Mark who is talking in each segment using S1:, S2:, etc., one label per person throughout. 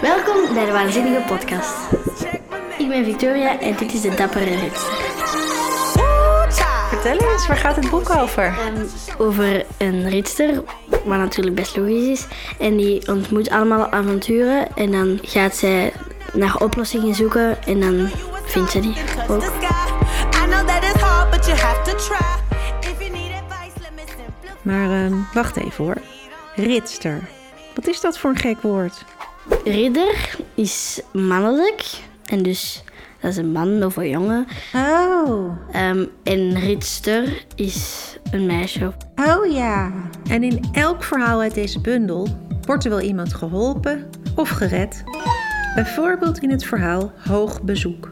S1: Welkom bij de Waanzinnige Podcast. Ik ben Victoria en dit is de Dappere Ritster.
S2: Vertel eens, waar gaat het boek over?
S1: Ehm, over een ritster, wat natuurlijk best logisch is. En die ontmoet allemaal avonturen en dan gaat zij naar oplossingen zoeken en dan vindt ze die ook.
S2: Maar ehm, wacht even hoor. Ritster. Wat is dat voor een gek woord?
S1: Ridder is mannelijk en dus dat is een man of een jongen.
S2: Oh,
S1: Ehm, en ritster is een meisje.
S2: oh ja. En in elk verhaal uit deze bundel wordt er wel iemand geholpen of gered. Bijvoorbeeld in het verhaal Hoog Bezoek.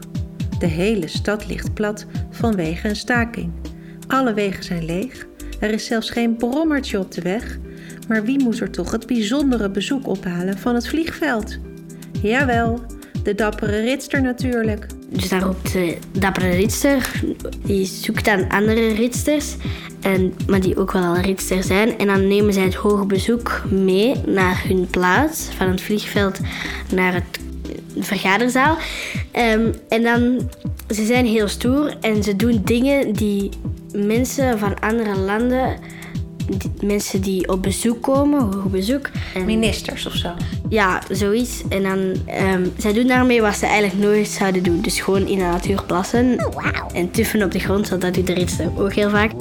S2: De hele stad ligt plat vanwege een staking. Alle wegen zijn leeg. Er is zelfs geen brommertje op de weg. Maar wie moet er toch het bijzondere bezoek ophalen van het vliegveld? Jawel, de dappere ritster natuurlijk.
S1: Dus dan roept de dappere ritster, die zoekt dan andere ritsters, en, maar die ook wel al ritster zijn. En dan nemen zij het hoge bezoek mee naar hun plaats, van het vliegveld naar het vergaderzaal. Ehm, en dan, ze zijn heel stoer en ze doen dingen die mensen van andere landen, die- mensen die op bezoek komen, hoog bezoek. en-
S2: Ministers of zo.
S1: ja, zoiets. En dan, ehm zij doen daarmee wat ze eigenlijk nooit zouden doen. Dus gewoon in de natuur plassen en tuffen op de grond, zodat doet de ritster ook heel vaak.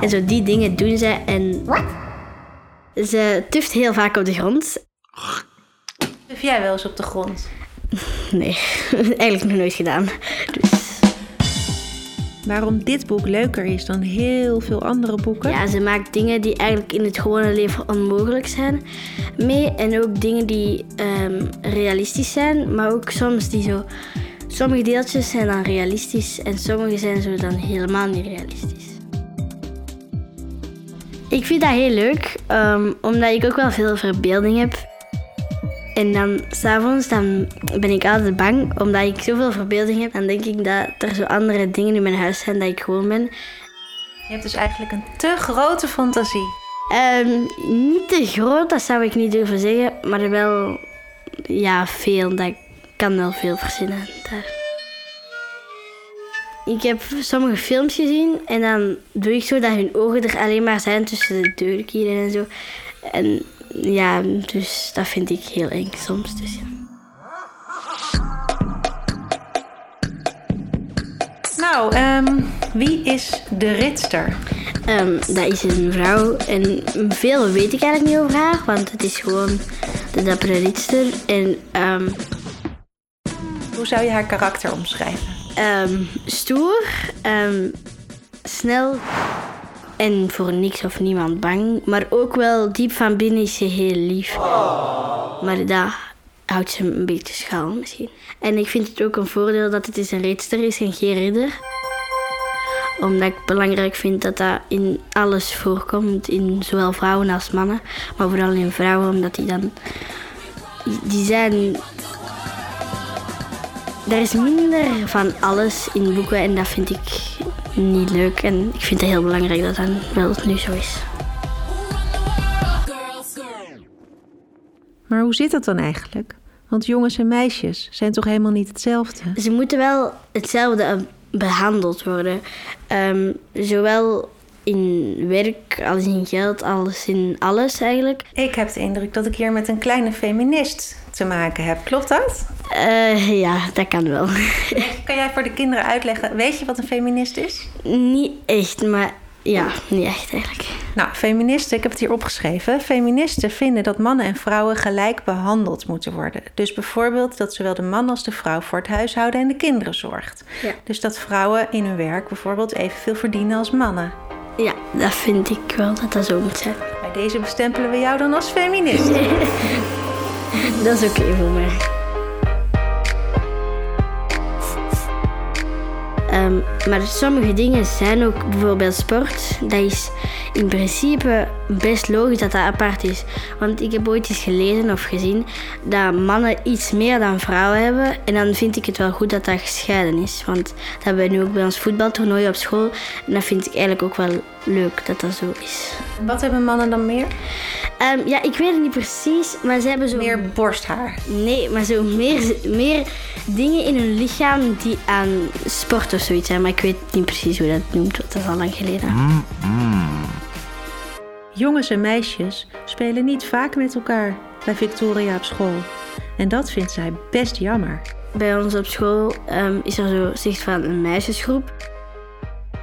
S1: En zo die dingen doen zij. En ze tuft heel vaak op de grond.
S2: Heb jij wel eens op de grond?
S1: Nee, eigenlijk nog nooit gedaan. Dus
S2: Waarom dit boek leuker is dan heel veel andere boeken?
S1: ja, ze maakt dingen die eigenlijk in het gewone leven onmogelijk zijn mee. En ook dingen die ehm, realistisch zijn, maar ook soms die zo... Sommige deeltjes zijn dan realistisch en sommige zijn zo dan helemaal niet realistisch. Ik vind dat heel leuk, ehm, omdat ik ook wel veel verbeelding heb. En dan s'avonds dan ben ik altijd bang, omdat ik zoveel verbeelding heb. Dan denk ik dat er zo andere dingen in mijn huis zijn dat ik gewoon ben.
S2: Je hebt dus eigenlijk een te grote fantasie.
S1: Ehm, niet te groot, dat zou ik niet durven zeggen, maar wel ja, veel. Dat ik kan wel veel verzinnen daar. Ik heb sommige films gezien en dan doe ik zo dat hun ogen er alleen maar zijn tussen de deurkieren en zo. En ja, dus dat vind ik heel eng soms. Dus ja.
S2: Nou, ehm, wie is de ritster?
S1: Ehm, dat is een vrouw en veel weet ik eigenlijk niet over haar, want het is gewoon de dappere ritster. En ehm,
S2: Hoe zou je haar karakter omschrijven?
S1: Stoer, snel en voor niks of niemand bang. Maar ook wel diep van binnen is ze heel lief. Maar dat houdt ze een beetje schaal misschien. En ik vind het ook een voordeel dat het een ritster is en geen ridder. Omdat ik belangrijk vind dat dat in alles voorkomt. In zowel vrouwen als mannen. Maar vooral in vrouwen, omdat die dan... Die zijn er is minder van alles in boeken en dat vind ik niet leuk. En ik vind het heel belangrijk dat dat wel nu zo is.
S2: Maar hoe zit dat dan eigenlijk? Want jongens en meisjes zijn toch helemaal niet hetzelfde?
S1: Ze moeten wel hetzelfde eh, behandeld worden. Ehm, zowel in werk als in geld, als in alles eigenlijk.
S2: Ik heb de indruk dat ik hier met een kleine feminist te maken heb. Klopt dat?
S1: Eh, ja, dat kan wel.
S2: Kan jij voor de kinderen uitleggen, weet je wat een feminist is?
S1: niet echt, maar ja, niet echt eigenlijk.
S2: Nou, feministen, ik heb het hier opgeschreven. Feministen vinden dat mannen en vrouwen gelijk behandeld moeten worden. Dus bijvoorbeeld dat zowel de man als de vrouw voor het huishouden en de kinderen zorgt.
S1: Ja.
S2: Dus dat vrouwen in hun werk bijvoorbeeld evenveel verdienen als mannen.
S1: Ja, dat vind ik wel dat dat zo moet zijn.
S2: Bij deze bestempelen we jou dan als feminist.
S1: Dat is oké voor mij. Ehm, maar sommige dingen zijn ook bijvoorbeeld sport. Dat is in principe best logisch dat dat apart is. Want ik heb ooit eens gelezen of gezien dat mannen iets meer dan vrouwen hebben. En dan vind ik het wel goed dat dat gescheiden is. Want dat hebben we nu ook bij ons voetbaltoernooi op school. En dat vind ik eigenlijk ook wel leuk dat dat zo is.
S2: Wat hebben mannen dan meer?
S1: Ehm, ja, ik weet het niet precies, maar ze hebben zo...
S2: Meer borsthaar.
S1: Nee, maar zo meer, meer dingen in hun lichaam die aan sport of zoiets zijn. Maar ik weet niet precies hoe dat noemt, want dat is al lang geleden.
S2: Jongens en meisjes spelen niet vaak met elkaar bij Victoria op school. En dat vindt zij best jammer.
S1: Bij ons op school ehm, is er zo zicht van een meisjesgroep.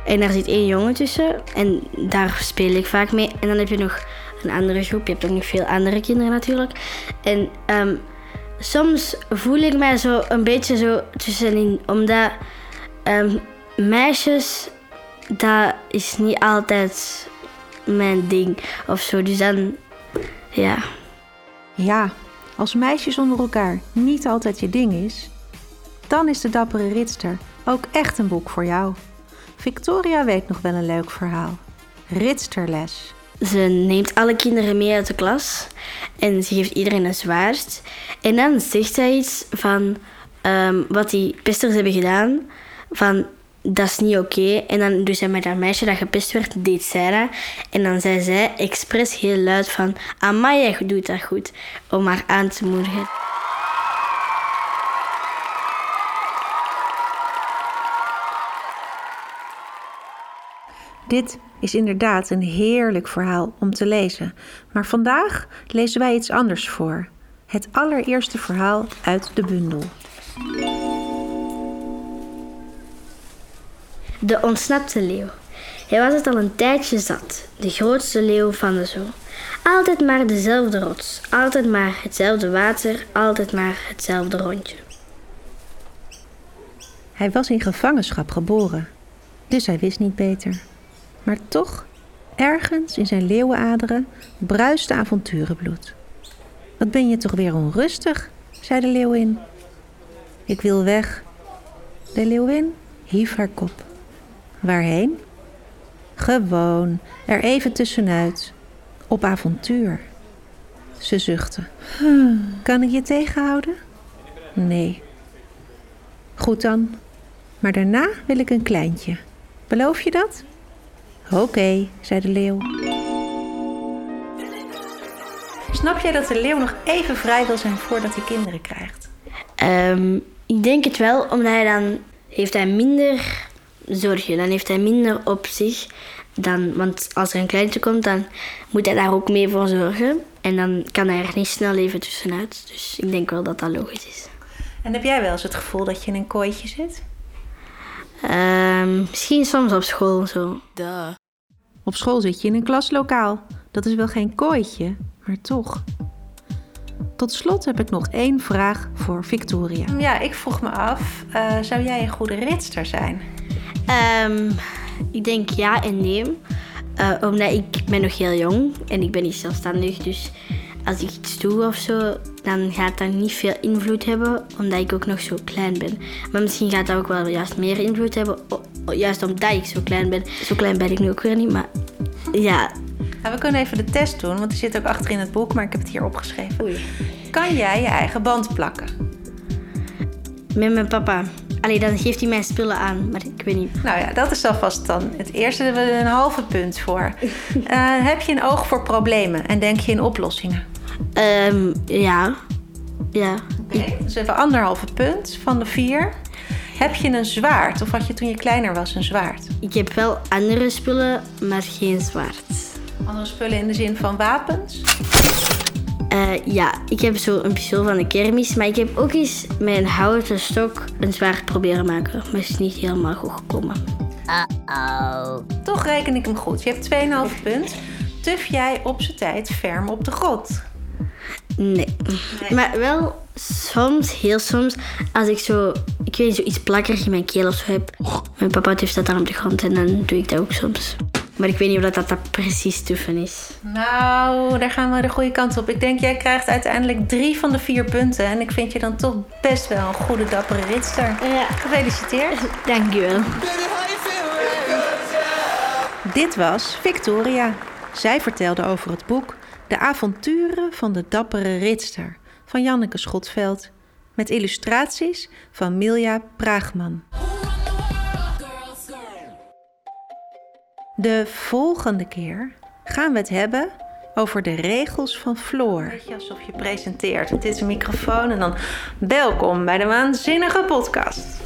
S1: En daar zit één jongen tussen. En daar speel ik vaak mee. En dan heb je nog een andere groep. Je hebt ook nog veel andere kinderen natuurlijk. En ehm, soms voel ik mij zo een beetje zo tussenin. Omdat ehm, meisjes, dat is niet altijd mijn ding of zo. Dus dan, ja.
S2: Ja, als meisjes onder elkaar niet altijd je ding is, dan is de dappere ritster ook echt een boek voor jou. Victoria weet nog wel een leuk verhaal. Ritsterles.
S1: Ze neemt alle kinderen mee uit de klas en ze geeft iedereen een zwaard. En dan zegt zij iets van ehm, wat die pesters hebben gedaan. Van dat is niet oké. En dan doet zij met dat meisje dat gepest werd, deed zij. En dan zei zij expres heel luid van Amai, jij doet dat goed. Om haar aan te moedigen.
S2: Dit is inderdaad een heerlijk verhaal om te lezen. Maar vandaag lezen wij iets anders voor. Het allereerste verhaal uit de bundel.
S1: De ontsnapte leeuw. Hij was het al een tijdje zat, de grootste leeuw van de zoo. Altijd maar dezelfde rots, altijd maar hetzelfde water, altijd maar hetzelfde rondje.
S2: Hij was in gevangenschap geboren, dus hij wist niet beter. Maar toch, ergens in zijn leeuwenaderen bruiste avonturenbloed. Wat ben je toch weer onrustig, zei de leeuwin. Ik wil weg. De leeuwin hief haar kop. Waarheen? Gewoon, er even tussenuit. Op avontuur. Ze zuchtte. Kan ik je tegenhouden? Nee. Goed dan. Maar daarna wil ik een kleintje. Beloof je dat? Oké, zei de leeuw. Snap jij dat de leeuw nog even vrij wil zijn voordat hij kinderen krijgt?
S1: Ehm, ik denk het wel, omdat hij dan heeft hij minder zorgen. Dan heeft hij minder op zich. Dan, want als er een kleintje komt, dan moet hij daar ook mee voor zorgen. En dan kan hij er niet snel even tussenuit. Dus ik denk wel dat dat logisch is.
S2: En heb jij wel eens het gevoel dat je in een kooitje zit?
S1: Ehm, misschien soms op school zo.
S2: Op school zit je in een klaslokaal. Dat is wel geen kooitje, maar toch. Tot slot heb ik nog één vraag voor Victoria. Ja, ik vroeg me af, eh, zou jij een goede ritster zijn?
S1: Ehm, ik denk ja en nee. Eh, omdat ik ben nog heel jong en ik ben niet zelfstandig. Dus als ik iets doe of zo, dan gaat dat niet veel invloed hebben. Omdat ik ook nog zo klein ben. Maar misschien gaat dat ook wel juist meer invloed hebben. Juist omdat ik zo klein ben. Zo klein ben ik nu ook weer niet. Maar ja,
S2: Nou, we kunnen even de test doen, want die zit ook achter in het boek, maar ik heb het hier opgeschreven.
S1: oei.
S2: Kan jij je eigen band plakken?
S1: Met mijn papa. Allee, dan geeft hij mij spullen aan. Maar ik weet niet.
S2: Nou ja, dat is alvast dan het eerste daar hebben we een halve punt voor. Eh, heb je een oog voor problemen en denk je in oplossingen?
S1: Ehm, ja. Ja.
S2: Oké, dus even anderhalve punt van de vier. Heb je een zwaard of had je toen je kleiner was een zwaard?
S1: Ik heb wel andere spullen, maar geen zwaard.
S2: Andere spullen in de zin van wapens?
S1: Eh, ja, ik heb zo een pistool van de kermis, maar ik heb ook eens met een houten stok een zwaard proberen maken. Maar het is niet helemaal goed gekomen.
S2: Toch reken ik hem goed. Je hebt 2,5 punt. Tuf jij op zijn tijd ferm op de grot?
S1: Nee. Maar wel soms, heel soms, als ik zo, ik weet niet, zoiets plakkerig in mijn keel of zo heb. Mijn papa heeft dat dan op de grond en dan doe ik dat ook soms. Maar ik weet niet of dat, dat, dat precies tuffen is.
S2: Nou, daar gaan we de goede kant op. Ik denk, jij krijgt uiteindelijk drie van de vier punten. En ik vind je dan toch best wel een goede, dappere ritster.
S1: Ja.
S2: Gefeliciteerd.
S1: Dankjewel.
S2: Dit was Victoria. Zij vertelde over het boek De avonturen van de dappere ritster van Janneke Schotveld. Met illustraties van Milja Praagman. De volgende keer gaan we het hebben over de regels van Floor. Beetje alsof je presenteert. Dit is een microfoon en dan welkom bij de Waanzinnige Podcast.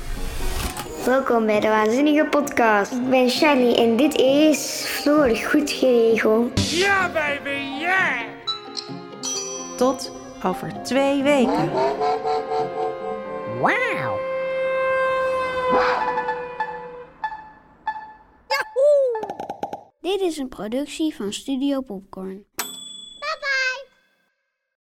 S3: Welkom bij de Waanzinnige Podcast. Ik ben Shani en dit is Floor Goed Geregeld.
S4: Ja, baby, yeah!
S2: Tot over twee weken.
S4: Wow!
S3: Dit is een productie van Studio Popcorn.